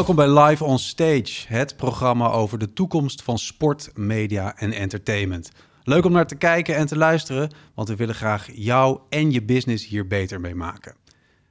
Welkom bij Live on Stage, het programma over de toekomst van sport, media en entertainment. Leuk om naar te kijken en te luisteren, want we willen graag jou en je business hier beter mee maken.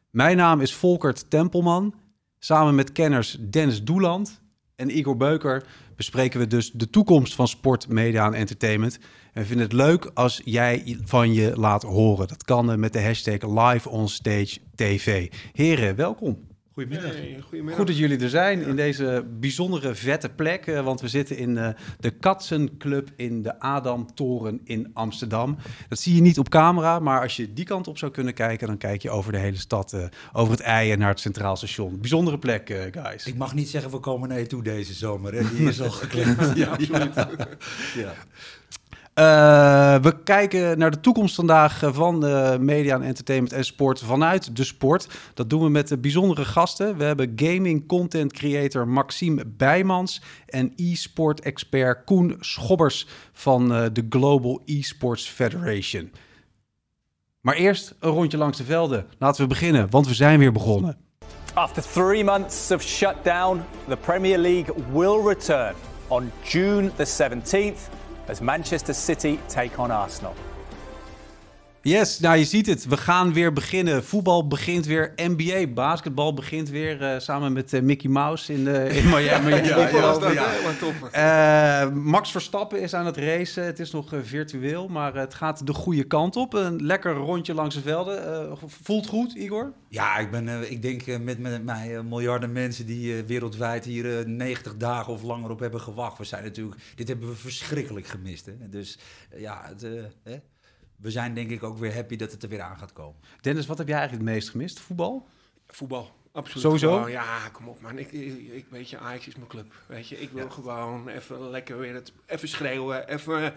Mijn naam is Volkert Tempelman. Samen met kenners Dennis Doeland en Igor Beuker bespreken we dus de toekomst van sport, media en entertainment. En we vinden het leuk als jij van je laat horen. Dat kan eh, met de hashtag Live on Stage TV. Heren, welkom. Goedemiddag. Hey, goedemiddag. Goed dat jullie er zijn in deze bijzondere vette plek. eh, Want we zitten in eh, de Katzenclub in de Adamtoren in Amsterdam. Dat zie je niet op camera, maar als je die kant op zou kunnen kijken... dan kijk je over de hele stad, eh, over het ei en naar het Centraal Station. Bijzondere plek, guys. Ik mag niet zeggen we komen naar je toe deze zomer. Hè? Die is al geklemd. ja, absoluut. Ja. Eh, we kijken naar de toekomst vandaag eh, van de media en entertainment en sport vanuit de sport. Dat doen we met de bijzondere gasten. We hebben gaming content creator Maxime Bijmans en e-sport expert Koen Schobbers van eh, de Global Esports Federation. Maar eerst een rondje langs de velden. Laten we beginnen, want we zijn weer begonnen. After three months of shutdown, the Premier League will return on June the 17th as Manchester City take on Arsenal. Yes, nou je ziet het. We gaan weer beginnen. Voetbal begint weer. NBA, basketbal begint weer. eh, samen met eh, Mickey Mouse in, de, in Miami. Ja, Ja, ja. Eh, Max Verstappen is aan het racen. Het is nog virtueel, maar het gaat de goede kant op. Een lekker rondje langs de velden. Eh, voelt goed, Igor? Ja, ik, ben, ik denk met, met mij miljarden mensen die wereldwijd hier eh, 90 dagen of langer op hebben gewacht. We zijn natuurlijk, dit hebben we verschrikkelijk gemist. Hè? Dus ja, het, eh, hè? We zijn denk ik ook weer happy dat het er weer aan gaat komen. Dennis, wat heb jij eigenlijk het meest gemist? Voetbal? Voetbal. Absoluut. Sowieso? Gewoon, ja, kom op man. Ik, ik, ik weet je, Ajax is mijn club. Weet je, ik wil gewoon even lekker weer het, even schreeuwen, even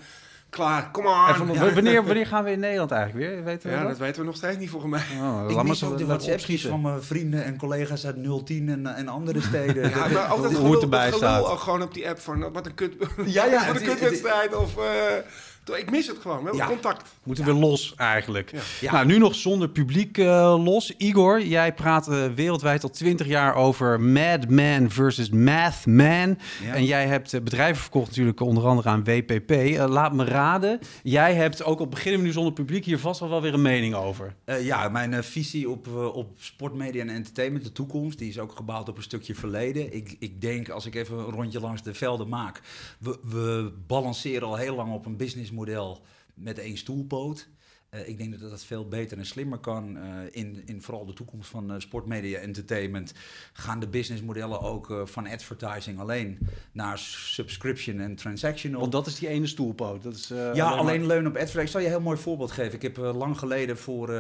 klaar. Kom on. Wanneer, wanneer gaan we in Nederland eigenlijk weer? Weten we ja, dat? dat weten we nog steeds niet volgens mij. Oh, Ik mis ook de opschieten. van mijn vrienden en collega's uit 010 en, en andere steden. Ja, maar ook dat gelul, erbij dat gelul staat. ook gewoon op die app van wat een kut, Ja, ja, wat een kutwedstrijd of uh, toch, ik mis het gewoon. We hebben Ja. contact. Moeten we los eigenlijk. Ja. Ja. Nou, nu nog zonder publiek eh, los. Igor, jij praat eh, wereldwijd al twintig jaar over Madman versus Mathman. Ja. En jij hebt eh, bedrijven verkocht natuurlijk onder andere aan WPP. Laat me raden, jij hebt ook al beginnen we nu zonder publiek hier vast wel, wel weer een mening over. Eh, ja, mijn visie op, op sportmedia en entertainment, de toekomst, die is ook gebouwd op een stukje verleden. Ik, ik denk, als ik even een rondje langs de velden maak, we, we balanceren al heel lang op een businessmodel met één stoelpoot. Eh, ik denk dat dat veel beter en slimmer kan. eh, in, in vooral de toekomst van eh, sportmedia entertainment gaan de businessmodellen ook van advertising alleen naar subscription en transactional. Want dat is die ene stoelpoot. Dat is, Ja, alleen leunen op advertising. Ik zal je een heel mooi voorbeeld geven. Ik heb lang geleden voor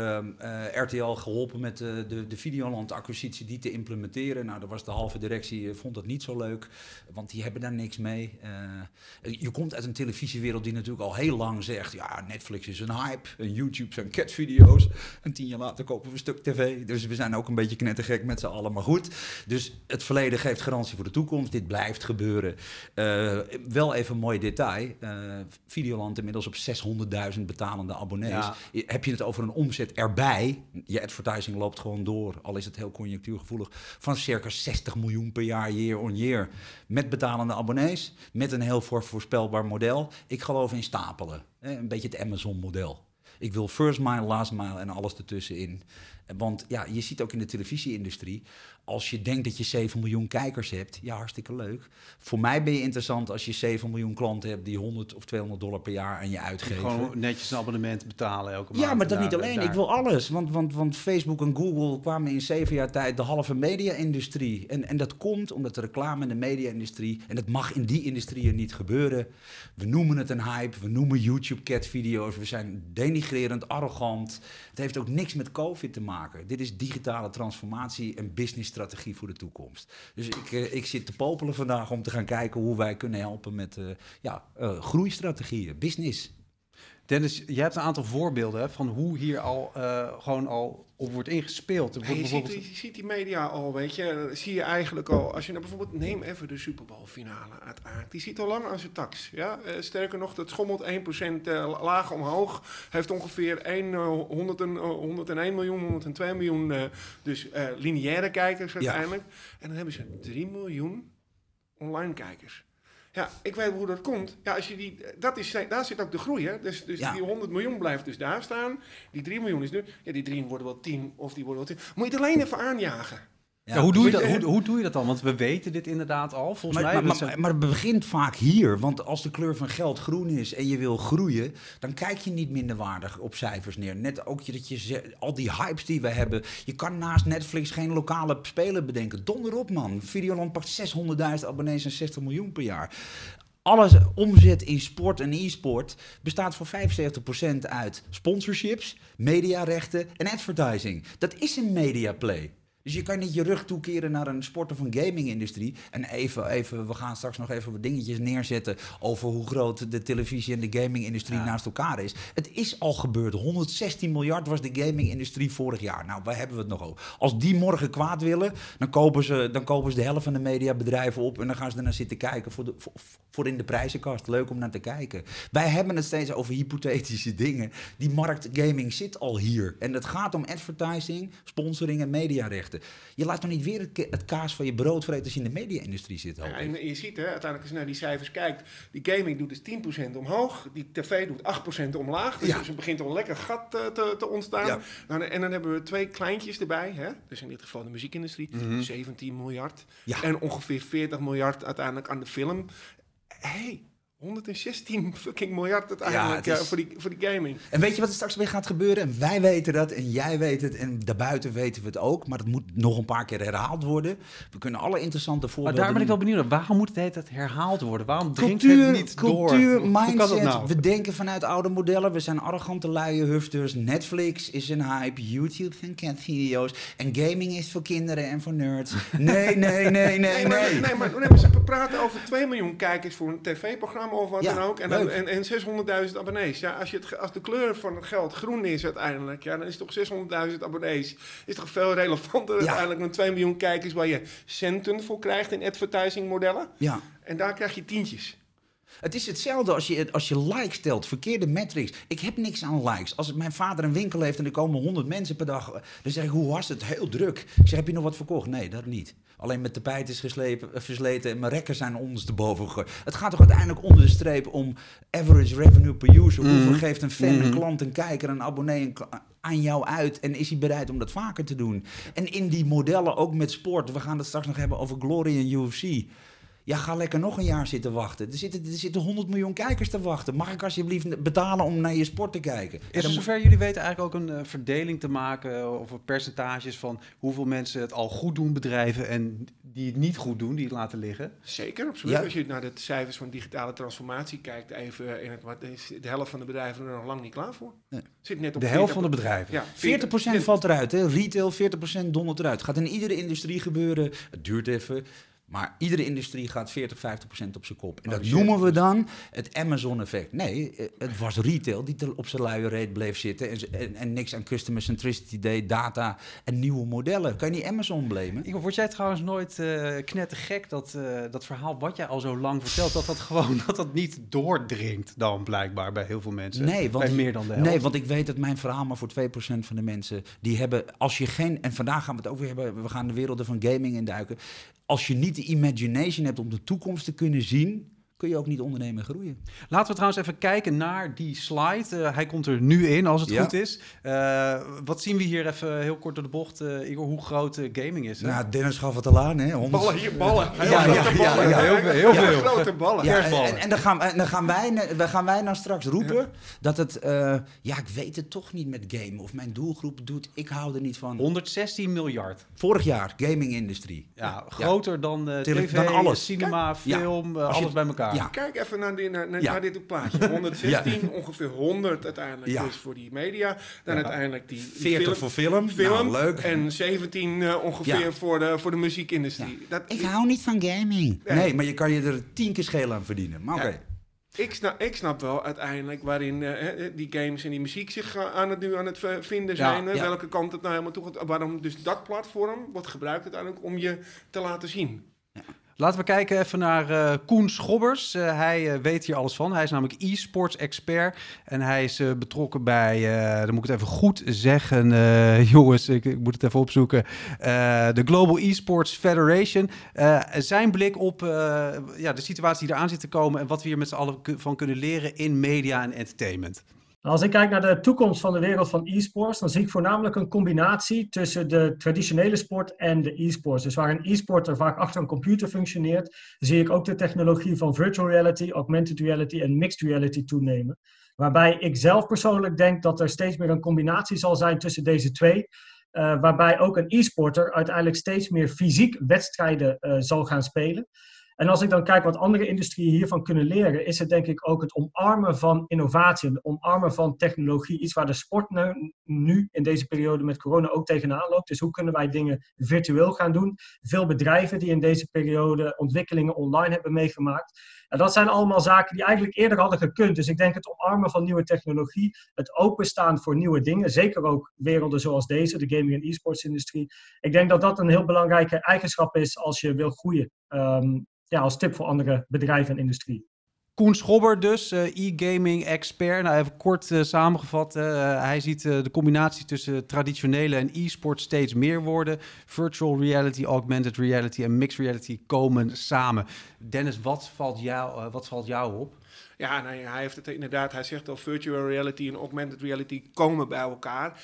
RTL geholpen met de, de Videoland-acquisitie die te implementeren. Nou, daar was de halve directie, vond dat niet zo leuk, want die hebben daar niks mee. Je komt uit een televisiewereld die natuurlijk al heel lang zegt, ja, Netflix is een hype, YouTube zijn catvideo's. En tien jaar later kopen we een stuk tv. Dus we zijn ook een beetje knettergek met z'n allen, maar goed. Dus het verleden geeft garantie voor de toekomst. Dit blijft gebeuren. Eh, wel even een mooi detail. Eh, Videoland inmiddels op 600.000 betalende abonnees. Ja. Heb je het over een omzet erbij? Je advertising loopt gewoon door, al is het heel conjunctuurgevoelig. Van circa 60 miljoen per jaar, year on year. Met betalende abonnees, met een heel voor- voorspelbaar model. Ik geloof in stapelen. Hè? Een beetje het Amazon-model. Ik wil first mile, last mile en alles ertussenin. Want ja, je ziet ook in de televisieindustrie, als je denkt dat je 7 miljoen kijkers hebt, ja, hartstikke leuk. Voor mij ben je interessant als je 7 miljoen klanten hebt die 100 of 200 dollar per jaar aan je Die uitgeven. Gewoon netjes een abonnement betalen elke maand. Ja, maar dat niet alleen. daar- Ik wil alles. Want, want, want Facebook en Google kwamen in zeven jaar tijd de halve media-industrie. En, en dat komt omdat de reclame en de media-industrie... en dat mag in die industrieën niet gebeuren. We noemen het een hype. We noemen YouTube-cat-video's. We zijn denigrerend, arrogant. Het heeft ook niks met COVID te maken. Dit is digitale transformatie en businessstrategie voor de toekomst. Dus ik, eh, ik zit te popelen vandaag om te gaan kijken... hoe wij kunnen helpen met eh, ja, eh, groeistrategieën, business. Dennis, jij hebt een aantal voorbeelden van hoe hier al uh, gewoon al op wordt ingespeeld. Wordt je, bijvoorbeeld... ziet, je, ziet, die media al, weet je. zie je eigenlijk al. Als je nou bijvoorbeeld, neem even de Super Bowl finale uiteraard. Die ziet al lang aan zijn tax. Ja? Uh, sterker nog, dat schommelt 1% uh, laag omhoog. Heeft ongeveer 1, 100 en, 101 miljoen, 102 miljoen dus lineaire kijkers uiteindelijk. Ja. En dan hebben ze 3 miljoen online kijkers. Ja, ik weet hoe dat komt. Ja, als je die, dat is, daar zit ook de groei. Hè? Dus, dus die 100 miljoen blijft dus daar staan. Die 3 miljoen is nu. Ja, die 3 worden wel 10 of die worden wel 10. Moet je het alleen even aanjagen. Ja, hoe, doe je dat, hoe, hoe, doe je dat dan? Want we weten dit inderdaad al, volgens maar, mij. Maar, maar, maar, het begint vaak hier. Want als de kleur van geld groen is en je wil groeien... dan kijk je niet minderwaardig op cijfers neer. Net ook dat je al die hypes die we hebben... je kan naast Netflix geen lokale speler bedenken. Donder op, man. Videoland pakt 600.000 abonnees en 60 miljoen per jaar. Alles omzet in sport en e-sport bestaat voor 75% uit sponsorships, mediarechten en advertising. Dat is een mediaplay. Dus je kan niet je rug toekeren naar een sport- of een gaming-industrie. En even, even, we gaan straks nog even wat dingetjes neerzetten over hoe groot de televisie- en de gaming-industrie naast elkaar is. Het is al gebeurd. 116 miljard was de gaming-industrie vorig jaar. Nou, waar hebben we het nog over? Als die morgen kwaad willen, dan kopen ze, dan kopen ze de helft van de mediabedrijven op en dan gaan ze ernaar zitten kijken voor, de, voor, in de prijzenkast. Leuk om naar te kijken. Wij hebben het steeds over hypothetische dingen. Die markt gaming zit al hier. En het gaat om advertising, sponsoring en Je laat toch niet weer het, kaas van je brood vreten als je in de media-industrie zit. Ja, en je ziet hè, uiteindelijk als je naar die cijfers kijkt, die gaming doet dus 10% omhoog, die tv doet 8% omlaag. Dus, ja. dus er begint al een lekker gat te, eh, te, te ontstaan. Ja. Nou, en dan hebben we twee kleintjes erbij, hè? dus in dit geval de muziekindustrie, 17 mhm. miljard. En ongeveer 40 miljard uiteindelijk aan de film. Hey, 116 fucking miljard uiteindelijk ja, is... voor, die, voor die gaming. En weet je wat er straks weer gaat gebeuren? En wij weten dat en jij weet het en daarbuiten weten we het ook. Maar het moet nog een paar keer herhaald worden. We kunnen alle interessante voorbeelden... Maar daar ben ik wel benieuwd naar. Waarom moet het herhaald worden? Waarom dringt het niet cultuur, door? mindset. Nou? We denken vanuit oude modellen. We zijn arrogante luie hufters. Netflix is een hype. YouTube en cat-video's. En gaming is voor kinderen en voor nerds. Nee, nee, nee, nee, nee. nee, maar, nee, maar, nee, maar ze praten over 2 miljoen kijkers voor een tv-programma of wat dan ook. En, en, en 600.000 abonnees. Ja, als, je het, als de kleur van het geld groen is uiteindelijk, ja, dan is toch 600.000 abonnees. Is toch veel relevanter uiteindelijk dan 2 miljoen kijkers waar je centen voor krijgt in advertising modellen. Ja. En daar krijg je tientjes. Het is hetzelfde als je, als je likes stelt, verkeerde metrics. Ik heb niks aan likes. Als mijn vader een winkel heeft en er komen 100 mensen per dag, dan zeg ik, hoe was het? Heel druk. Ik zeg, heb je nog wat verkocht? Nee, dat niet. Alleen mijn tapijt is geslepen, eh, versleten en mijn rekken zijn ondersteboven gegooid. Het gaat toch uiteindelijk onder de streep om average revenue per user. Hoeveel mhm. geeft een fan, een mhm. klant, een kijker, een abonnee aan jou uit? En is hij bereid om dat vaker te doen? En in die modellen, ook met sport, we gaan het straks nog hebben over Glory en UFC. Ja, ga lekker nog een jaar zitten wachten. Er zitten, er zitten 100 miljoen kijkers te wachten. Mag ik alsjeblieft betalen om naar je sport te kijken? Is er zover jullie weten eigenlijk ook een uh, verdeling te maken eh, over percentages van hoeveel mensen het al goed doen bedrijven en die het niet goed doen, die het laten liggen? Zeker, absoluut. Als je naar de cijfers van digitale transformatie kijkt, even in het, wat is de helft van de bedrijven er nog lang niet klaar voor. Nee. Zit net op de helft van de bedrijven. Ja, 40%, 40% valt eruit. Hè? Retail, 40% dondert eruit. Het gaat in iedere industrie gebeuren. Het duurt even. Maar iedere industrie gaat 40, 50 procent op zijn kop. En oh, dat noemen we dan het Amazon-effect. Nee, eh, het was retail die op zijn luie reet bleef zitten... En, en, niks aan customer centricity deed, data en nieuwe modellen. Kan je niet Amazon blamen? Igor, word jij trouwens nooit uh, knettergek dat, uh, dat verhaal wat jij al zo lang vertelt... dat dat gewoon dat dat niet doordringt dan blijkbaar bij heel veel mensen? Nee, want, bij meer dan de helft. Nee, want ik weet dat mijn verhaal maar voor 2% van de mensen... die hebben, als je geen... en vandaag gaan we het over hebben... we gaan de werelden van gaming induiken als je niet de imagination hebt om de toekomst te kunnen zien, kun je ook niet ondernemen en groeien. Laten we trouwens even kijken naar die slide. Uh, hij komt er nu in, als het goed is. Uh, wat zien we hier even heel kort door de bocht, uh, Igor, hoe groot gaming is? Hè? Nou, Dennis gaf het al aan, hè? 100... Ballen hier, ballen. Heel ja, ja, ballen. Ja, heel, heel veel. grote ballen. Ja, en, en, dan, gaan, dan, gaan wij, dan gaan wij nou straks roepen dat het... ja, ik weet het toch niet met gamen. Of mijn doelgroep doet, ik hou er niet van. 116 miljard. Vorig jaar, gaming-industrie. Ja, groter dan tv, dan alles. cinema, film, alles bij elkaar. Ja. Kijk even naar, die, naar, naar, dit plaatje. 116, ongeveer 100 uiteindelijk dus voor die media. Dan uiteindelijk die 40 film, voor film. film nou, leuk. En 17 uh, eh, ongeveer voor, de, voor de muziekindustrie. Dat, ik hou niet van gaming. Nee. nee. maar je kan je er tien keer scheel aan verdienen. Maar oké. Okay. Ik snap, ik snap wel uiteindelijk waarin eh, die games en die muziek zich uh, aan het, nu aan het vinden zijn. Ja, ja. Welke kant het nou helemaal toe gaat. Waarom dus dat platform wordt gebruikt uiteindelijk om je te laten zien. Laten we kijken even naar uh, Koen Schobbers. Uh, hij uh, weet hier alles van. Hij is namelijk e-sports expert. En hij is betrokken bij, dan moet ik het even goed zeggen, jongens, ik, ik, moet het even opzoeken. de Global Esports Federation. zijn blik op ja, de situatie die eraan zit te komen en wat we hier met z'n allen van kunnen leren in media en entertainment. Als ik kijk naar de toekomst van de wereld van e-sports, dan zie ik voornamelijk een combinatie tussen de traditionele sport en de e-sports. Dus waar een e-sporter vaak achter een computer functioneert, zie ik ook de technologie van virtual reality, augmented reality en mixed reality toenemen. Waarbij ik zelf persoonlijk denk dat er steeds meer een combinatie zal zijn tussen deze twee. Uh, waarbij ook een e-sporter uiteindelijk steeds meer fysiek wedstrijden uh, zal gaan spelen. En als ik dan kijk wat andere industrieën hiervan kunnen leren, is het denk ik ook het omarmen van innovatie, het omarmen van technologie. Iets waar de sport nu, nu in deze periode met corona ook tegenaan loopt. Dus hoe kunnen wij dingen virtueel gaan doen? Veel bedrijven die in deze periode ontwikkelingen online hebben meegemaakt. En dat zijn allemaal zaken die eigenlijk eerder hadden gekund. Dus ik denk het omarmen van nieuwe technologie, het openstaan voor nieuwe dingen, zeker ook werelden zoals deze, de gaming en e-sports industrie. Ik denk dat dat een heel belangrijke eigenschap is als je wil groeien. Um, ja, als tip voor andere bedrijven en industrie. Koen Schobber dus, uh, e-gaming expert. Nou, even kort uh, samengevat. Uh, hij ziet de combinatie tussen traditionele en e-sport steeds meer worden. Virtual reality, augmented reality en mixed reality komen samen. Dennis, wat valt jou, wat valt jou op? Ja, nou, hij heeft het inderdaad. Hij zegt al, virtual reality en augmented reality komen bij elkaar.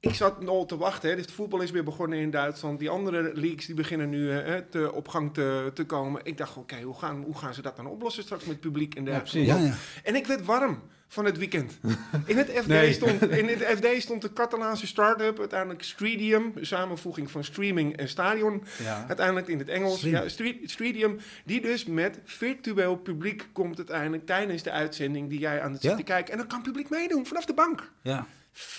Ik zat al te wachten. Hè. Dus het voetbal is weer begonnen in Duitsland. Die andere leagues die beginnen nu hè, te, op gang te, te komen. Ik dacht, oké, hoe, gaan, hoe gaan ze dat dan oplossen straks met het publiek en dergelijke? Ja, ja, En ik werd warm van het weekend. In het FD, stond, in het FD stond de Catalaanse start-up, uiteindelijk Streedium, samenvoeging van streaming en stadion. Uiteindelijk in het Engels. Ja, Streedium, die dus met virtueel publiek komt uiteindelijk tijdens de uitzending die jij aan het zitten kijken. En dan kan publiek meedoen vanaf de bank. Ja.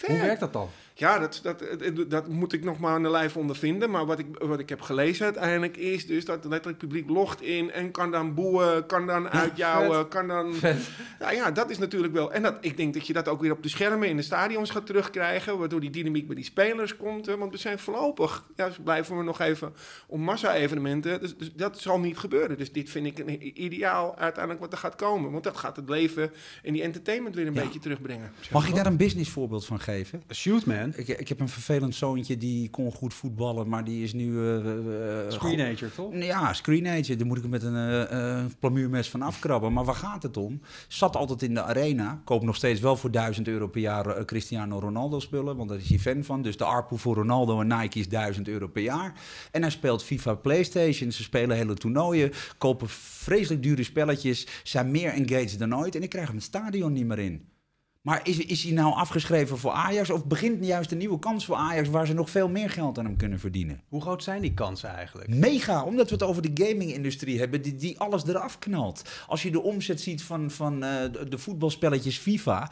Hoe werkt dat dan? Ja, dat, dat, dat moet ik nog maar aan de lijf ondervinden. Maar wat ik, wat ik heb gelezen uiteindelijk is dus dat letterlijk publiek logt in en kan dan boeien, kan dan uitjouwen, kan dan... Ja, ja, dat is natuurlijk wel... En dat, ik denk dat je dat ook weer op de schermen in de stadions gaat terugkrijgen, waardoor die dynamiek bij die spelers komt. Want we zijn voorlopig, ja, dus blijven we nog even om massa-evenementen. Dus, dus, dat zal niet gebeuren. Dus dit vind ik een ideaal uiteindelijk wat er gaat komen. Want dat gaat het leven en die entertainment weer een beetje terugbrengen. Mag ik daar een business voorbeeld van geven? Shoot, man. Ik, ik heb een vervelend zoontje die kon goed voetballen, maar die is nu... Uh, screenager, toch? Ja, screenager. Daar moet ik met een uh, plamuurmes van afkrabben. Maar waar gaat het om? Zat altijd in de arena. Koop nog steeds wel voor 1000 euro per jaar Cristiano Ronaldo spullen, want daar is hij fan van. Dus de ARPU voor Ronaldo en Nike is 1000 euro per jaar. En hij speelt FIFA Playstation. Ze spelen hele toernooien, kopen vreselijk dure spelletjes, zijn meer engaged dan ooit. En ik krijg hem het stadion niet meer in. Maar is, is hij nou afgeschreven voor Ajax? Of begint juist een nieuwe kans voor Ajax waar ze nog veel meer geld aan hem kunnen verdienen? Hoe groot zijn die kansen eigenlijk? Mega, omdat we het over de gaming-industrie hebben die, die alles eraf knalt. Als je de omzet ziet van, van uh, de, voetbalspelletjes FIFA,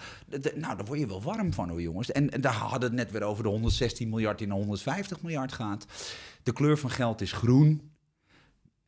nou, daar word je wel warm van hoor jongens. En, en daar hadden het net weer over de 116 miljard die naar 150 miljard gaat. De kleur van geld is groen.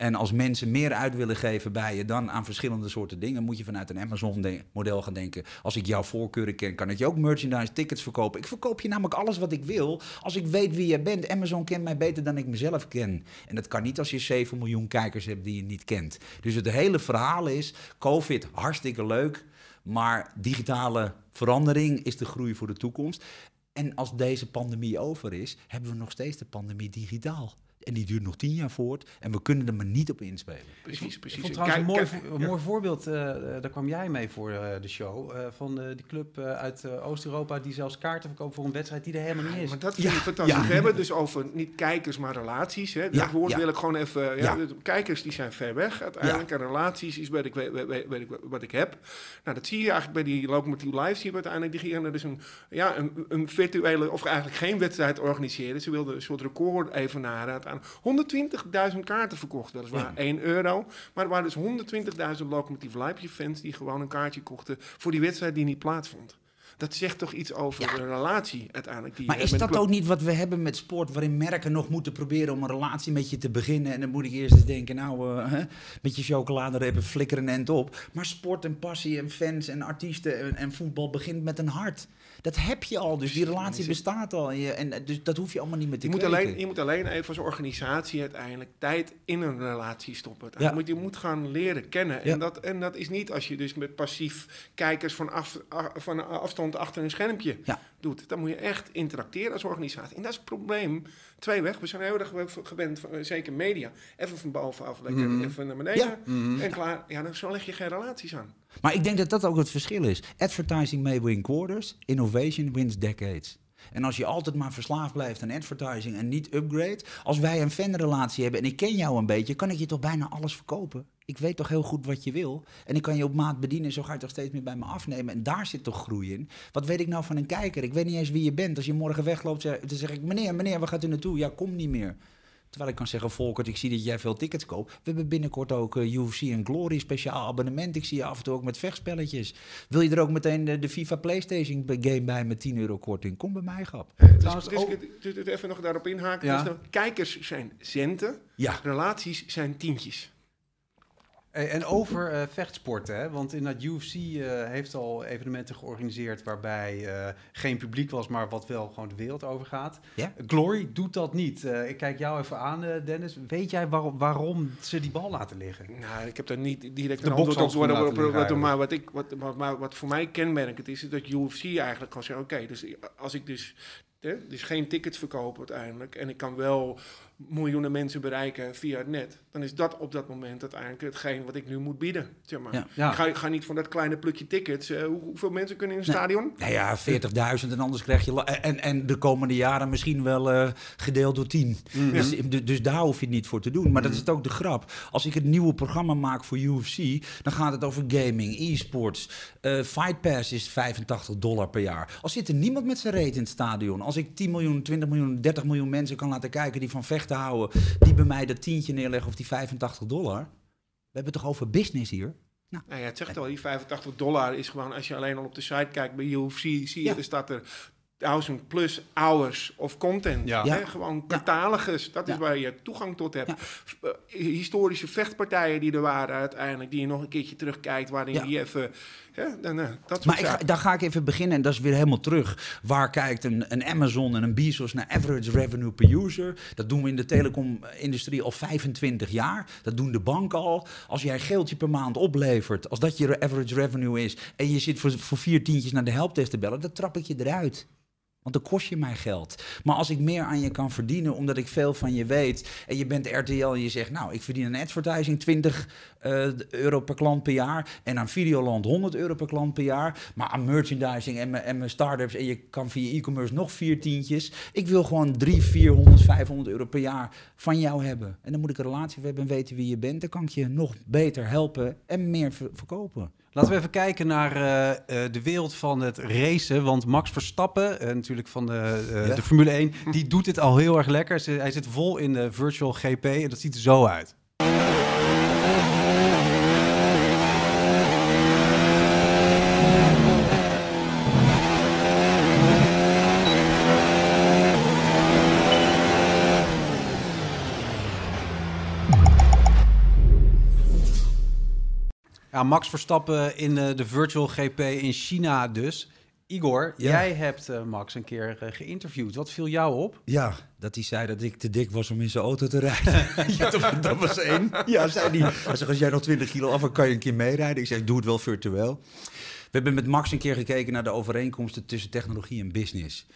En als mensen meer uit willen geven bij je dan aan verschillende soorten dingen, moet je vanuit een Amazon-model gaan denken. Als ik jouw voorkeuren ken, kan ik je ook merchandise, tickets verkopen. Ik verkoop je namelijk alles wat ik wil. Als ik weet wie jij bent, Amazon kent mij beter dan ik mezelf ken. En dat kan niet als je 7 miljoen kijkers hebt die je niet kent. Dus het hele verhaal is: COVID, hartstikke leuk. Maar digitale verandering is de groei voor de toekomst. En als deze pandemie over is, hebben we nog steeds de pandemie digitaal. En die duurt nog tien jaar voort. En we kunnen er maar niet op inspelen. Precies, precies. Ik vond trouwens een mooi, een mooi voorbeeld. Uh, daar kwam jij mee voor uh, de show. Uh, van die club uit Oost-Europa die zelfs kaarten verkoopt voor een wedstrijd die er helemaal niet is. Maar dat vind ik fantastisch. We hebben dus over niet kijkers, maar relaties. Hè. Dat woord wil ik gewoon even... Ja, Kijkers die zijn ver weg uiteindelijk. En relaties is wat ik, weet, weet, weet, wat ik heb. Nou, dat zie je eigenlijk bij die Locomotive Live. Zie je uiteindelijk. Die gingen dus een, ja, een, een virtuele... Of eigenlijk geen wedstrijd organiseren. Ze wilden een soort record evenaren 120.000 kaarten verkocht, dat is ja. 1 euro. Maar er waren dus 120.000 Locomotive Leipzig fans die gewoon een kaartje kochten voor die wedstrijd die niet plaatsvond. Dat zegt toch iets over de relatie uiteindelijk. Die Maar is dat ook niet wat we hebben met sport, waarin merken nog moeten proberen om een relatie met je te beginnen? En dan moet ik eerst eens denken, nou, hè, met je chocoladerepen flikkeren en op. Maar sport en passie en fans en artiesten en, en voetbal begint met een hart. Dat heb je al, dus die relatie bestaat al. En, je, en eh, dus dat hoef je allemaal niet meer te Je moet, kweken. alleen, je moet alleen even als organisatie uiteindelijk tijd in een relatie stoppen. Ja. Je, moet, je moet gaan leren kennen. Ja. En, dat, en dat is niet als je dus met passief kijkers van, af, a- van afstand achter een schermpje Ja. doet. Dan moet je echt interacteren als organisatie. En dat is het probleem. Twee weg. We zijn heel erg gew- gewend, eh, zeker media. Even van bovenaf, lekker Mhm. even naar beneden. En klaar. Ja, dan zo leg je geen relaties aan. Maar ik denk dat dat ook het verschil is. Advertising may win quarters, innovation wins decades. En als je altijd maar verslaafd blijft aan advertising en niet upgrade. Als wij een fanrelatie hebben en ik ken jou een beetje, kan ik je toch bijna alles verkopen. Ik weet toch heel goed wat je wil. En ik kan je op maat bedienen, zo ga je toch steeds meer bij me afnemen. En daar zit toch groei in. Wat weet ik nou van een kijker? Ik weet niet eens wie je bent. Als je morgen wegloopt, dan zeg ik: Meneer, meneer, waar gaat u naartoe? Ja, kom niet meer. Terwijl ik kan zeggen, Volkert, ik zie dat jij veel tickets koopt. We hebben binnenkort ook eh, UFC en Glory speciaal abonnement. Ik zie je af en toe ook met vechtspelletjes. Wil je er ook meteen de, de FIFA PlayStation game bij met 10 euro korting? Kom bij mij, grap. Trouwens, dus, ook- dus, dus even nog daarop inhaken. Ja. Dus de kijkers zijn centen, Ja. relaties zijn tientjes. Hey, en over eh, vechtsporten, hè? want in dat UFC eh, heeft al evenementen georganiseerd waarbij eh, geen publiek was, maar wat wel gewoon de wereld overgaat. Ja? Glory doet dat niet. Eh, ik kijk jou even aan, eh, Dennis. Weet jij waarom, waarom ze die bal laten liggen? Nou, ik heb daar niet direct De een antwoord op. maar wat, ik, wat, wat, maar wat voor mij kenmerkend is, is dat UFC eigenlijk kan zeggen: oké, dus als ik dus, hè, dus geen tickets verkoop uiteindelijk en ik kan wel miljoenen mensen bereiken via het net, dan is dat op dat moment uiteindelijk hetgeen wat ik nu moet bieden. Zeg maar. Ja. Ja. Ik, ga, ik ga niet van dat kleine plukje tickets. eh, hoe, hoeveel mensen kunnen in een Nee. stadion? Nou ja, 40.000 en anders krijg je... En, en de komende jaren misschien wel eh, gedeeld door 10. Dus, dus, dus daar hoef je het niet voor te doen. Maar dat is het ook de grap. Als ik het nieuwe programma maak voor UFC... dan gaat het over gaming, e-sports. Eh, Fight Pass is 85 dollar per jaar. Als zit er niemand met zijn reet in het stadion... als ik 10 miljoen, 20 miljoen, 30 miljoen mensen kan laten kijken... die van vechten houden... die bij mij dat tientje neerleggen of die 85 dollar... We hebben het toch over business hier? Nou, Nou ja, het zegt al, die 85 dollar is gewoon, als je alleen al op de site kijkt bij UFC, zie je, Ja. er staat er 1000 plus hours of content. Ja. Hè? Gewoon catalogus, dat is Ja. waar je toegang tot hebt. Ja. Eh, historische vechtpartijen die er waren uiteindelijk, die je nog een keertje terugkijkt, waarin Ja. die even, hè, dan, eh, dat soort Maar ik ga, daar ga ik even beginnen en dat is weer helemaal terug. Waar kijkt een, een Amazon en een Bezos naar average revenue per user? Dat doen we in de telecomindustrie al 25 jaar. Dat doen de banken al. Als jij een geeltje per maand oplevert, als dat je average revenue is... en je zit voor, voor vier tientjes naar de helpdesk te bellen, dan trap ik je eruit. Want dan kost je mij geld. Maar als ik meer aan je kan verdienen, omdat ik veel van je weet. en je bent RTL en je zegt, nou, ik verdien aan advertising 20 eh, euro per klant per jaar. en aan Videoland 100 euro per klant per jaar. Maar aan merchandising en mijn, en mijn start-ups. en je kan via e-commerce nog vier tientjes. Ik wil gewoon 3, 400, 500 euro per jaar van jou hebben. En dan moet ik een relatie hebben en weten wie je bent. Dan kan ik je nog beter helpen en meer ver- verkopen. Laten we even kijken naar eh, eh, de wereld van het racen. Want Max Verstappen, eh, natuurlijk van de, Ja. de Formule 1, die doet dit al heel erg lekker. Hij zit vol in de virtual GP en dat ziet er zo uit. Ja, Max Verstappen in eh, de virtual GP in China dus. Igor, Ja. jij hebt eh, Max een keer eh, geïnterviewd. Wat viel jou op? Ja, dat hij zei dat ik te dik was om in zijn auto te rijden. ja, dat, dat was één. Ja, zei hij. Hij zegt, als jij nog 20 kilo af, kan je een keer meerijden. Ik zeg, doe het wel virtueel. We hebben met Max een keer gekeken naar de overeenkomsten tussen technologie en business.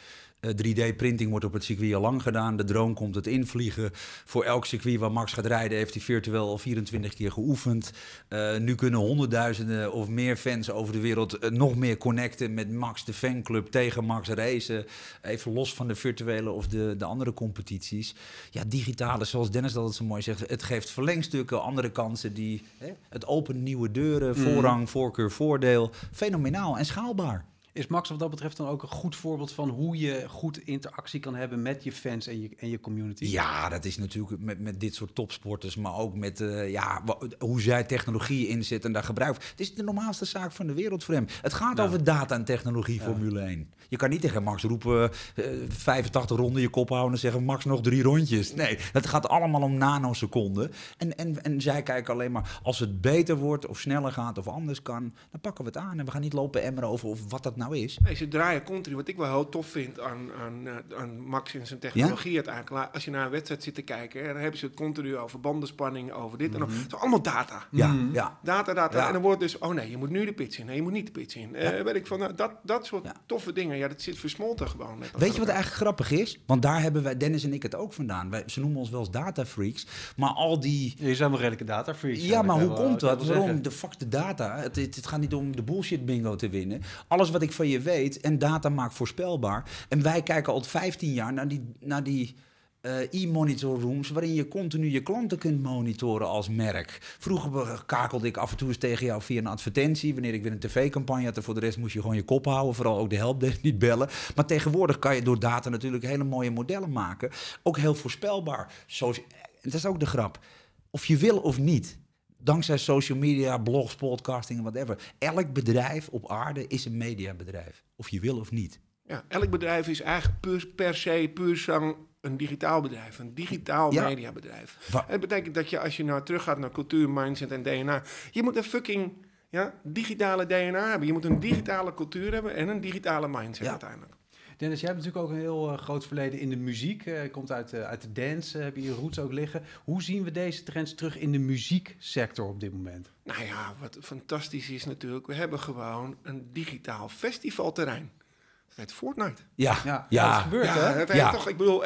Eh, 3D-printing wordt op het circuit al lang gedaan. De drone komt het invliegen. Voor elk circuit waar Max gaat rijden heeft hij virtueel al 24 keer geoefend. Eh, nu kunnen honderdduizenden of meer fans over de wereld eh, nog meer connecten met Max, de fanclub, tegen Max racen. Even los van de virtuele of de, de andere competities. Ja, digitale, zoals Dennis dat zo mooi zegt, het geeft verlengstukken, andere kansen. Die, hè, het opent nieuwe deuren, voorrang, voorkeur, voordeel. Fenomenaal en schaalbaar. Is Max wat dat betreft dan ook een goed voorbeeld van hoe je goed interactie kan hebben met je fans en je, en je community? Ja, dat is natuurlijk met, met dit soort topsporters, maar ook met uh, ja, hoe zij technologie inzetten en daar gebruiken. Het is de normaalste zaak van de wereld voor hem. Het gaat over data en technologie, Formule 1. Je kan niet tegen Max roepen, uh, 85 ronden je kop houden en zeggen Max nog drie rondjes. Nee, het gaat allemaal om nanoseconden. En, en, en zij kijken alleen maar als het beter wordt of sneller gaat of anders kan, dan pakken we het aan. En we gaan niet lopen emmeren over of wat dat nou is. Nee, ze draaien continu. Wat ik wel heel tof vind aan, aan, eh, aan Max en zijn technologie ja? uiteindelijk. Als je naar een wedstrijd zit te kijken, dan hebben ze het continu over bandenspanning, over dit en dat. Het is allemaal data. Ja, mm -hmm. ja. Data, data. Ja. En dan wordt dus, oh nee, je moet nu de pits in. Nee, je moet niet de pits in. Ja. Uh, weet ik van, nou, dat, dat soort toffe dingen. Ja, dat zit versmolten gewoon. Met weet je wat eigenlijk grappig is? Want daar hebben wij, Dennis en ik het ook vandaan. Wij, ze noemen ons wel eens data freaks. Maar al die... Je zijn wel redelijke data freaks. Ja, maar hoe komt dat? Waarom? De fuck de data. Het, het, het gaat niet om de bullshit bingo te winnen. Alles wat ik van je weet en data maakt voorspelbaar. En wij kijken al 15 jaar naar die, naar die uh, e-monitor rooms waarin je continu je klanten kunt monitoren als merk. Vroeger kakelde ik af en toe eens tegen jou via een advertentie. Wanneer ik weer een tv-campagne had, en voor de rest moest je gewoon je kop houden. Vooral ook de helpdesk niet bellen. Maar tegenwoordig kan je door data natuurlijk hele mooie modellen maken. Ook heel voorspelbaar. Zo, dat is ook de grap. Of je wil of niet dankzij social media, blogs, podcasting en whatever. Elk bedrijf op aarde is een mediabedrijf. Of je wil of niet. Ja, elk bedrijf is eigenlijk per se puur zang een digitaal bedrijf, een digitaal ja. mediabedrijf. Het betekent dat je als je nou teruggaat naar cultuur, mindset en DNA, je moet een fucking ja, digitale DNA hebben. Je moet een digitale cultuur hebben en een digitale mindset ja. uiteindelijk. Dennis, jij hebt natuurlijk ook een heel uh, groot verleden in de muziek. Uh, komt uit, uh, uit de dance, heb je je roots ook liggen. Hoe zien we deze trends terug in de muzieksector op dit moment? Nou ja, wat fantastisch is natuurlijk, we hebben gewoon een digitaal festivalterrein. Dat heet Fortnite. Ja, ja, ja. dat gebeurt, ja, hè? Dat ja. toch, ik bedoel,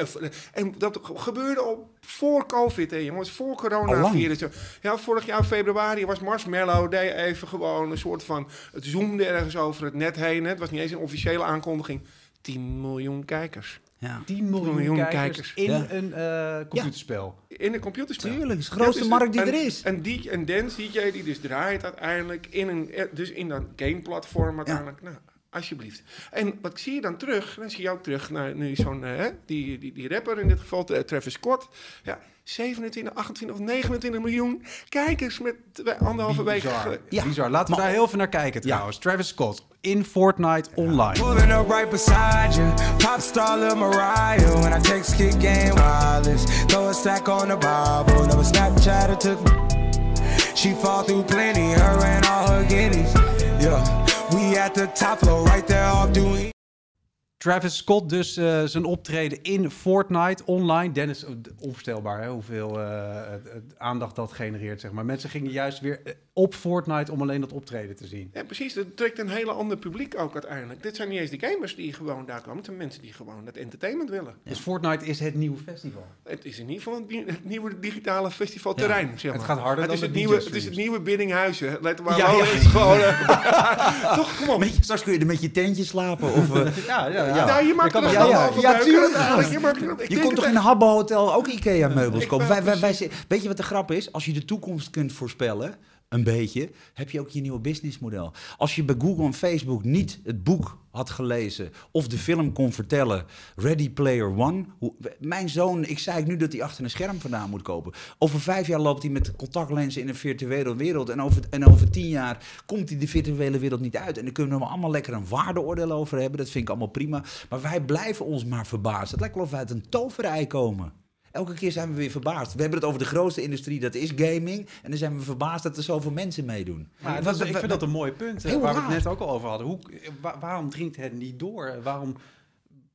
en dat gebeurde al voor COVID, hè, jongens, voor coronavirus. Ja, vorig jaar februari was Marshmallow, deed even gewoon een soort van, het zoomde ergens over het net heen. Het was niet eens een officiële aankondiging. 10 miljoen kijkers. Ja. 10 miljoen, miljoen kijkers, kijkers, in ja. een uh, computerspel. Ja. In een computerspel. Tuurlijk, het is de grootste markt die een, er is. En, die, en dance DJ die dus draait uiteindelijk in een, dus in dat gameplatform uiteindelijk. Nou, alsjeblieft. En wat zie je dan terug? Dan zie je ook terug naar nu zo'n, uh, die, die, die rapper in dit geval, Travis Scott. Ja, 27, 28 of 29 miljoen kijkers met anderhalve week. Ja, bizar. Laten we daar heel veel naar kijken trouwens. Ja. Travis Scott in Fortnite online. Pulling up right beside you. Popstar Lil Mariah. When I text kick game wireless. Throw a stack on the Bible. Never Snapchat or took She fall through plenty. Her and all her guineas. Yeah. We at the top floor right there off doing Travis Scott dus uh, zijn optreden in Fortnite online. Dennis, onvoorstelbaar hè, hoeveel uh, aandacht dat genereert. Zeg maar. Mensen gingen juist weer op Fortnite om alleen dat optreden te zien. Ja, precies. Dat trekt een hele ander publiek ook uiteindelijk. Dit zijn niet eens de gamers die gewoon daar komen. Het zijn mensen die gewoon het entertainment willen. Dus Fortnite is het nieuwe festival? Het is in ieder geval het nieuwe digitale festivalterrein. Ja. Zeg maar. Het gaat harder het dan is het, nieuwe, het is het nieuwe Biddinghuizen. Let maar ja, ja, gewoon... Uh, toch, kom op. Met je, straks kun je er met je tentje slapen. Of, uh, ja, ja, ja. ja, je maakt er ja, ja, ja, tuurlijk. Je, maakt, je komt toch in een Habbo Hotel ook Ikea meubels kopen? Wij, wij, wij, weet je wat de grap is? Als je de toekomst kunt voorspellen een beetje, heb je ook je nieuwe businessmodel. Als je bij Google en Facebook niet het boek had gelezen of de film kon vertellen, Ready Player One. Mijn zoon, ik zei nu dat hij achter een scherm vandaan moet kopen. Over vijf jaar loopt hij met contactlenzen in een virtuele wereld. En over, en over tien jaar komt hij de virtuele wereld niet uit. En dan kunnen we allemaal lekker een waardeoordeel over hebben. Dat vind ik allemaal prima. Maar wij blijven ons maar verbazen. Het lijkt wel of we uit een toverij komen. Elke keer zijn we weer verbaasd. We hebben het over de grootste industrie, dat is gaming. En dan zijn we verbaasd dat er zoveel mensen meedoen. Maar dat, ik vind dat een mooi punt, waar raar. we het net ook al over hadden. Hoe, waarom dringt het niet door? Waarom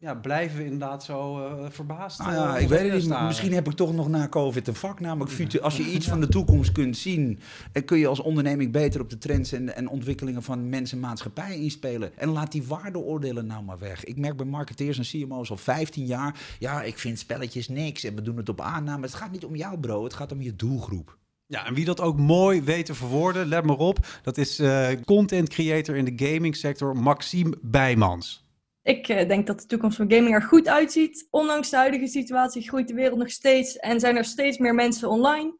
ja, blijven we inderdaad zo uh, verbaasd? Nou ja, ik weet het niet. Misschien heb ik toch nog na COVID een vak. Namelijk, future, als je iets van de toekomst kunt zien... kun je als onderneming beter op de trends en, en ontwikkelingen van mensen en maatschappij inspelen. En laat die waardeoordelen nou maar weg. Ik merk bij marketeers en CMO's al 15 jaar... ja, ik vind spelletjes niks en we doen het op aanname. Het gaat niet om jou, bro. Het gaat om je doelgroep. Ja, en wie dat ook mooi weet te verwoorden, let maar op. Dat is uh, content creator in de gaming sector, Maxime Bijmans. Ik uh, denk dat de toekomst van gaming er goed uitziet. Ondanks de huidige situatie groeit de wereld nog steeds en zijn er steeds meer mensen online.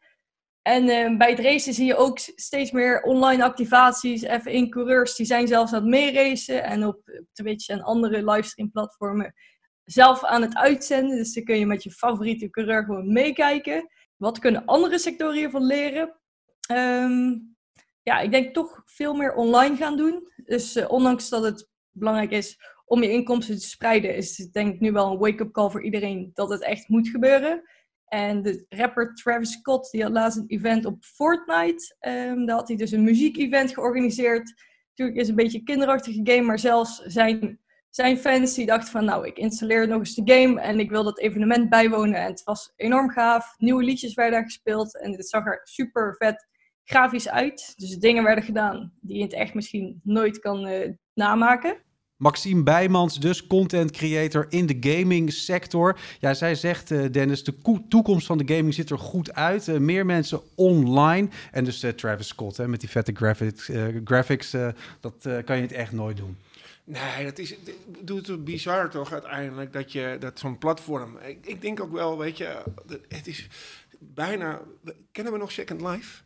En eh, bij het racen zie je ook steeds meer online activaties. F1 coureurs die zijn zelfs aan het meeracen en op Twitch en andere livestream platformen zelf aan het uitzenden. Dus dan kun je met je favoriete coureur gewoon meekijken. Wat kunnen andere sectoren hiervan leren? Ehm, ja, ik denk toch veel meer online gaan doen. Dus eh, ondanks dat het belangrijk is om je inkomsten te spreiden, is denk ik nu wel een wake-up call voor iedereen dat het echt moet gebeuren. En de rapper Travis Scott, die had laatst een event op Fortnite. Ehm, daar had hij dus een muziekevent georganiseerd. Natuurlijk is een beetje een kinderachtige game, maar zelfs zijn, zijn fans die dachten van... nou, ik installeer nog eens de game en ik wil dat evenement bijwonen. En het was enorm gaaf. Nieuwe liedjes werden daar gespeeld en het zag er super vet grafisch uit. Dus dingen werden gedaan die je het echt misschien nooit kan eh, namaken. Maxime Bijmans, dus content creator in de gaming sector. Ja, zij zegt, eh, Dennis, de toekomst van de gaming ziet er goed uit. Eh, meer mensen online. En dus eh, Travis Scott hè, met die vette graphics, dat kan je het echt nooit doen. Nee, dat is, doet het bizar toch uiteindelijk dat je dat zo'n platform. Ik, ik denk ook wel, weet je, het is bijna. Kennen we nog Second Life?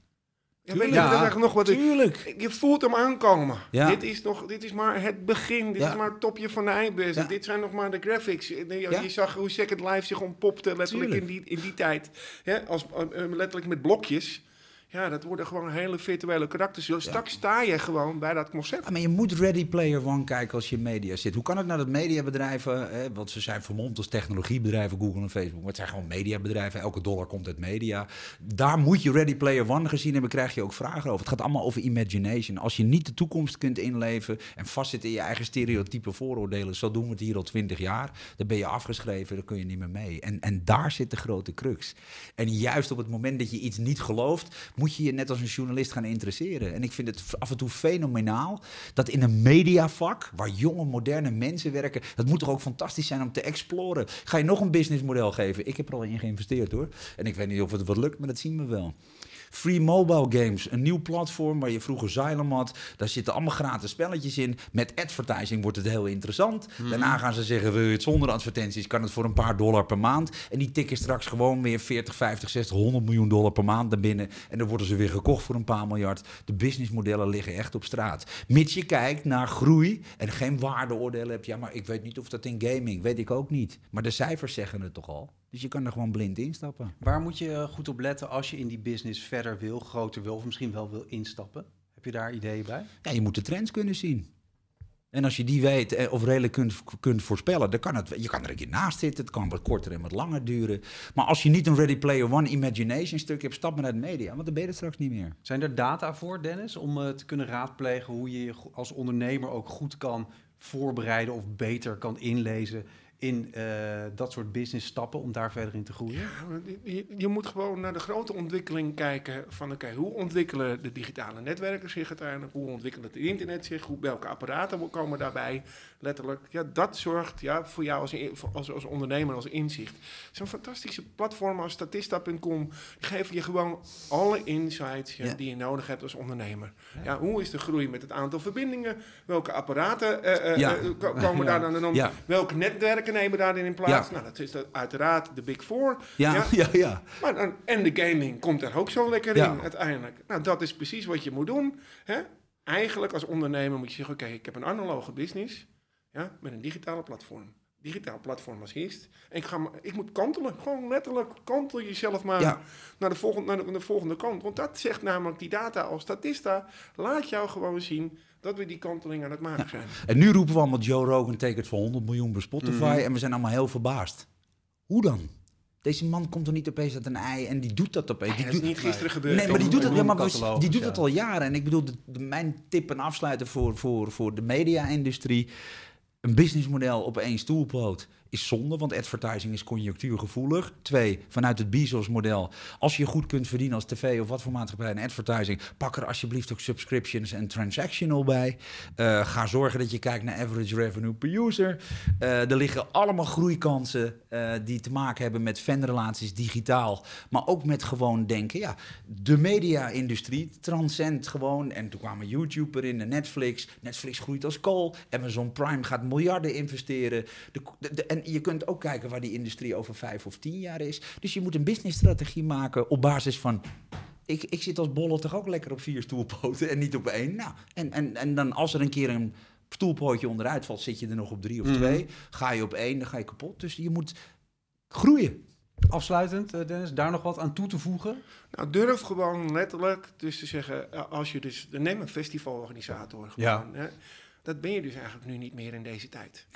Ja, weet je dat nog wat? Tuurlijk. Je voelt hem aankomen. Ja. Dit, is nog, dit is maar het begin. Dit Ja. is maar het topje van de ijsberg. Ja. Dit zijn nog maar de graphics. Je, je zag hoe Second Life zich ontpopte letterlijk in die, in die tijd. Ja, als, eh, eh, letterlijk met blokjes. Ja, dat worden gewoon hele virtuele karakters. Straks sta je gewoon bij dat concept. Ja, maar je moet Ready Player One kijken als je in media zit. Hoe kan het nou dat mediabedrijven, hè, want ze zijn vermomd als technologiebedrijven, Google en Facebook, maar het zijn gewoon mediabedrijven. Elke dollar komt uit media. Daar moet je Ready Player One gezien hebben, krijg je ook vragen over. Het gaat allemaal over imagination. Als je niet de toekomst kunt inleven en vastzit in je eigen stereotype vooroordelen, zo doen we het hier al twintig jaar, dan ben je afgeschreven, dan kun je niet meer mee. En, en daar zit de grote crux. En juist op het moment dat je iets niet gelooft, moet je je net als een journalist gaan interesseren. En ik vind het af en toe fenomenaal dat in een mediavak, waar jonge, moderne mensen werken, dat moet toch ook fantastisch zijn om te exploren. Ga je nog een businessmodel geven? Ik heb er al in geïnvesteerd hoor. En ik weet niet of het wat lukt, maar dat zien we wel. Free Mobile Games, een nieuw platform waar je vroeger Xylem had. Daar zitten allemaal gratis spelletjes in. Met advertising wordt het heel interessant. Daarna gaan ze zeggen, wil je het zonder advertenties, kan het voor een paar dollar per maand. En die tikken straks gewoon weer 40, 50, 60, 100 miljoen dollar per maand naar binnen. En dan worden ze weer gekocht voor een paar miljard. De businessmodellen liggen echt op straat. Mits je kijkt naar groei en geen waardeoordelen hebt. Ja, maar ik weet niet of dat in gaming, weet ik ook niet. Maar de cijfers zeggen het toch al. Dus je kan er gewoon blind instappen. Waar moet je eh, goed op letten als je in die business verder wil, groter wil of misschien wel wil instappen? Heb je daar ideeën bij? Ja, je moet de trends kunnen zien. En als je die weet eh, of redelijk kunt, kunt voorspellen, dan kan het, je kan er een keer naast zitten. Het kan wat korter en wat langer duren. Maar als je niet een Ready Player One imagination stuk hebt, stap maar naar de media, want dan ben je er straks niet meer. Zijn er data voor, Dennis, om eh, te kunnen raadplegen hoe je je als ondernemer ook goed kan voorbereiden of beter kan inlezen in eh, dat soort business stappen om daar verder in te groeien? Je, je- je moet gewoon naar de grote ontwikkeling kijken van oké, hoe ontwikkelen de digitale netwerken zich uiteindelijk? Hoe ontwikkelt het internet zich? Hoe, welke apparaten komen daarbij? Letterlijk, ja, dat zorgt ja, voor jou als, als, als ondernemer, als inzicht. Zo'n fantastische platform als Statista.com geven je gewoon alle insights ja, Ja. die je nodig hebt als ondernemer. Ja. hoe is de groei met het aantal verbindingen? Welke apparaten eh, eh, Ja. ko- komen Ja. daar dan om? Ja. Welke netwerken nemen daarin in plaats? Ja. Nou, dat is dat uiteraard de Big Four. Ja, Ja. ja, ja. Maar dan, en de gaming komt er ook zo lekker in uiteindelijk. Nou, dat is precies wat je moet doen. Hè? Eigenlijk als ondernemer moet je zeggen, oké, ik heb een analoge business ja, met een digitale platform. Digitaal platform als eerst. En ik, ga, maar- ik moet kantelen. Gewoon letterlijk kantel jezelf maar Ja. naar, de volgende, naar de, de volgende kant. Want dat zegt namelijk die data als statista. Laat jou gewoon zien dat we die kanteling aan het maken zijn. En nu roepen we allemaal Joe Rogan tekent voor 100 miljoen bij Spotify Mhm. en we zijn allemaal heel verbaasd. Hoe dan? Deze man komt er niet opeens uit een ei en die doet dat opeens. Die dat is niet gisteren gebeurd. Nee, maar die doet het, ja, maar die doet al jaren. En ik bedoel, de, de- mijn tip en afsluiten voor, voor, voor de media-industrie. Een businessmodel op één stoelpoot is zonde, want advertising is conjunctuurgevoelig. Twee, vanuit het Bezos-model. Als je goed kunt verdienen als tv of wat voor maatschappij advertising, pak er alsjeblieft ook subscriptions en transactional bij. Eh, ga zorgen dat je kijkt naar average revenue per user. Eh, er liggen allemaal groeikansen eh, die te maken hebben met fanrelaties digitaal, maar ook met gewoon denken, ja, de media-industrie transcend gewoon. En toen kwamen YouTube erin en Netflix. Netflix groeit als kool. Amazon Prime gaat miljarden investeren. De- de- en je kunt ook kijken waar die industrie over vijf of tien jaar is. Dus je moet een businessstrategie maken op basis van ik, ik zit als bolle toch ook lekker op vier stoelpoten en niet op één. Nou, en, en, en dan als er een keer een stoelpootje onderuit valt, zit je er nog op drie of Mhm. twee. Ga je op één, dan ga je kapot. Dus je moet groeien. Afsluitend, eh, Dennis, daar nog wat aan toe te voegen? Nou, durf gewoon letterlijk dus te zeggen, eh, als je dus, neem een festivalorganisator Ja. hè, dat ben je dus eigenlijk nu niet meer in deze tijd.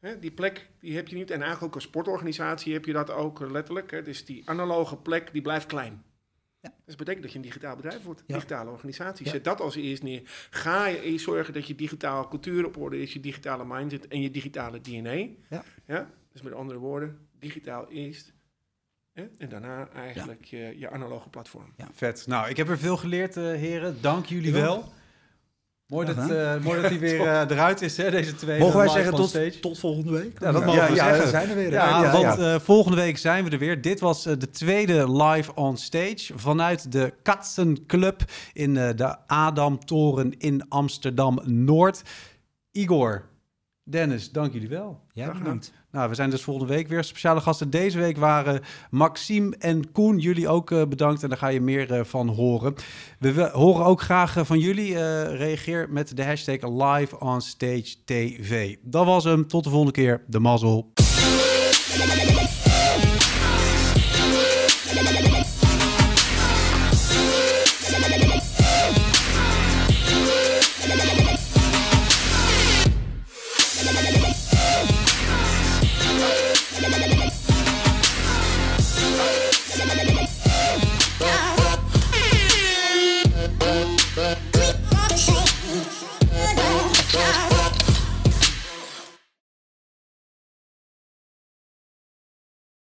Hè, die plek, die heb je niet, en eigenlijk ook als sportorganisatie heb je dat ook eh, letterlijk. Hè, dus die analoge plek, die blijft klein. Ja. Dus dat betekent dat je een digitaal bedrijf wordt, Ja. digitale organisatie. Ja. Zet dat als eerst neer. Ga je eerst zorgen dat je digitale cultuur op orde is, je digitale mindset en je digitale DNA. Ja. Ja? Dus met andere woorden, digitaal eerst. Hè? En daarna eigenlijk je, je analoge platform. Vet. Nou, ik heb er veel geleerd, eh, heren. Dank jullie wel. Mooi dat, eh, mooi dat hij weer eh, eruit is, hè, deze tweede Mogen wij zeggen tot, stage. tot volgende week? Ja, dat mogen we ja, zeggen. we zijn er weer. Ja, want eh, volgende week zijn we er weer. Dit was de tweede live on stage vanuit de Katzenclub in eh, de Adamtoren in Amsterdam-Noord. Igor, Dennis, dank jullie wel. ja, bedankt. Nou, we zijn dus volgende week weer. Speciale gasten deze week waren Maxime en Koen. Jullie ook eh, bedankt en daar ga je meer eh, van horen. We, we horen ook graag eh, van jullie. eh, reageer met de hashtag Live on Stage TV. Dat was hem. Tot de volgende keer. De mazzel.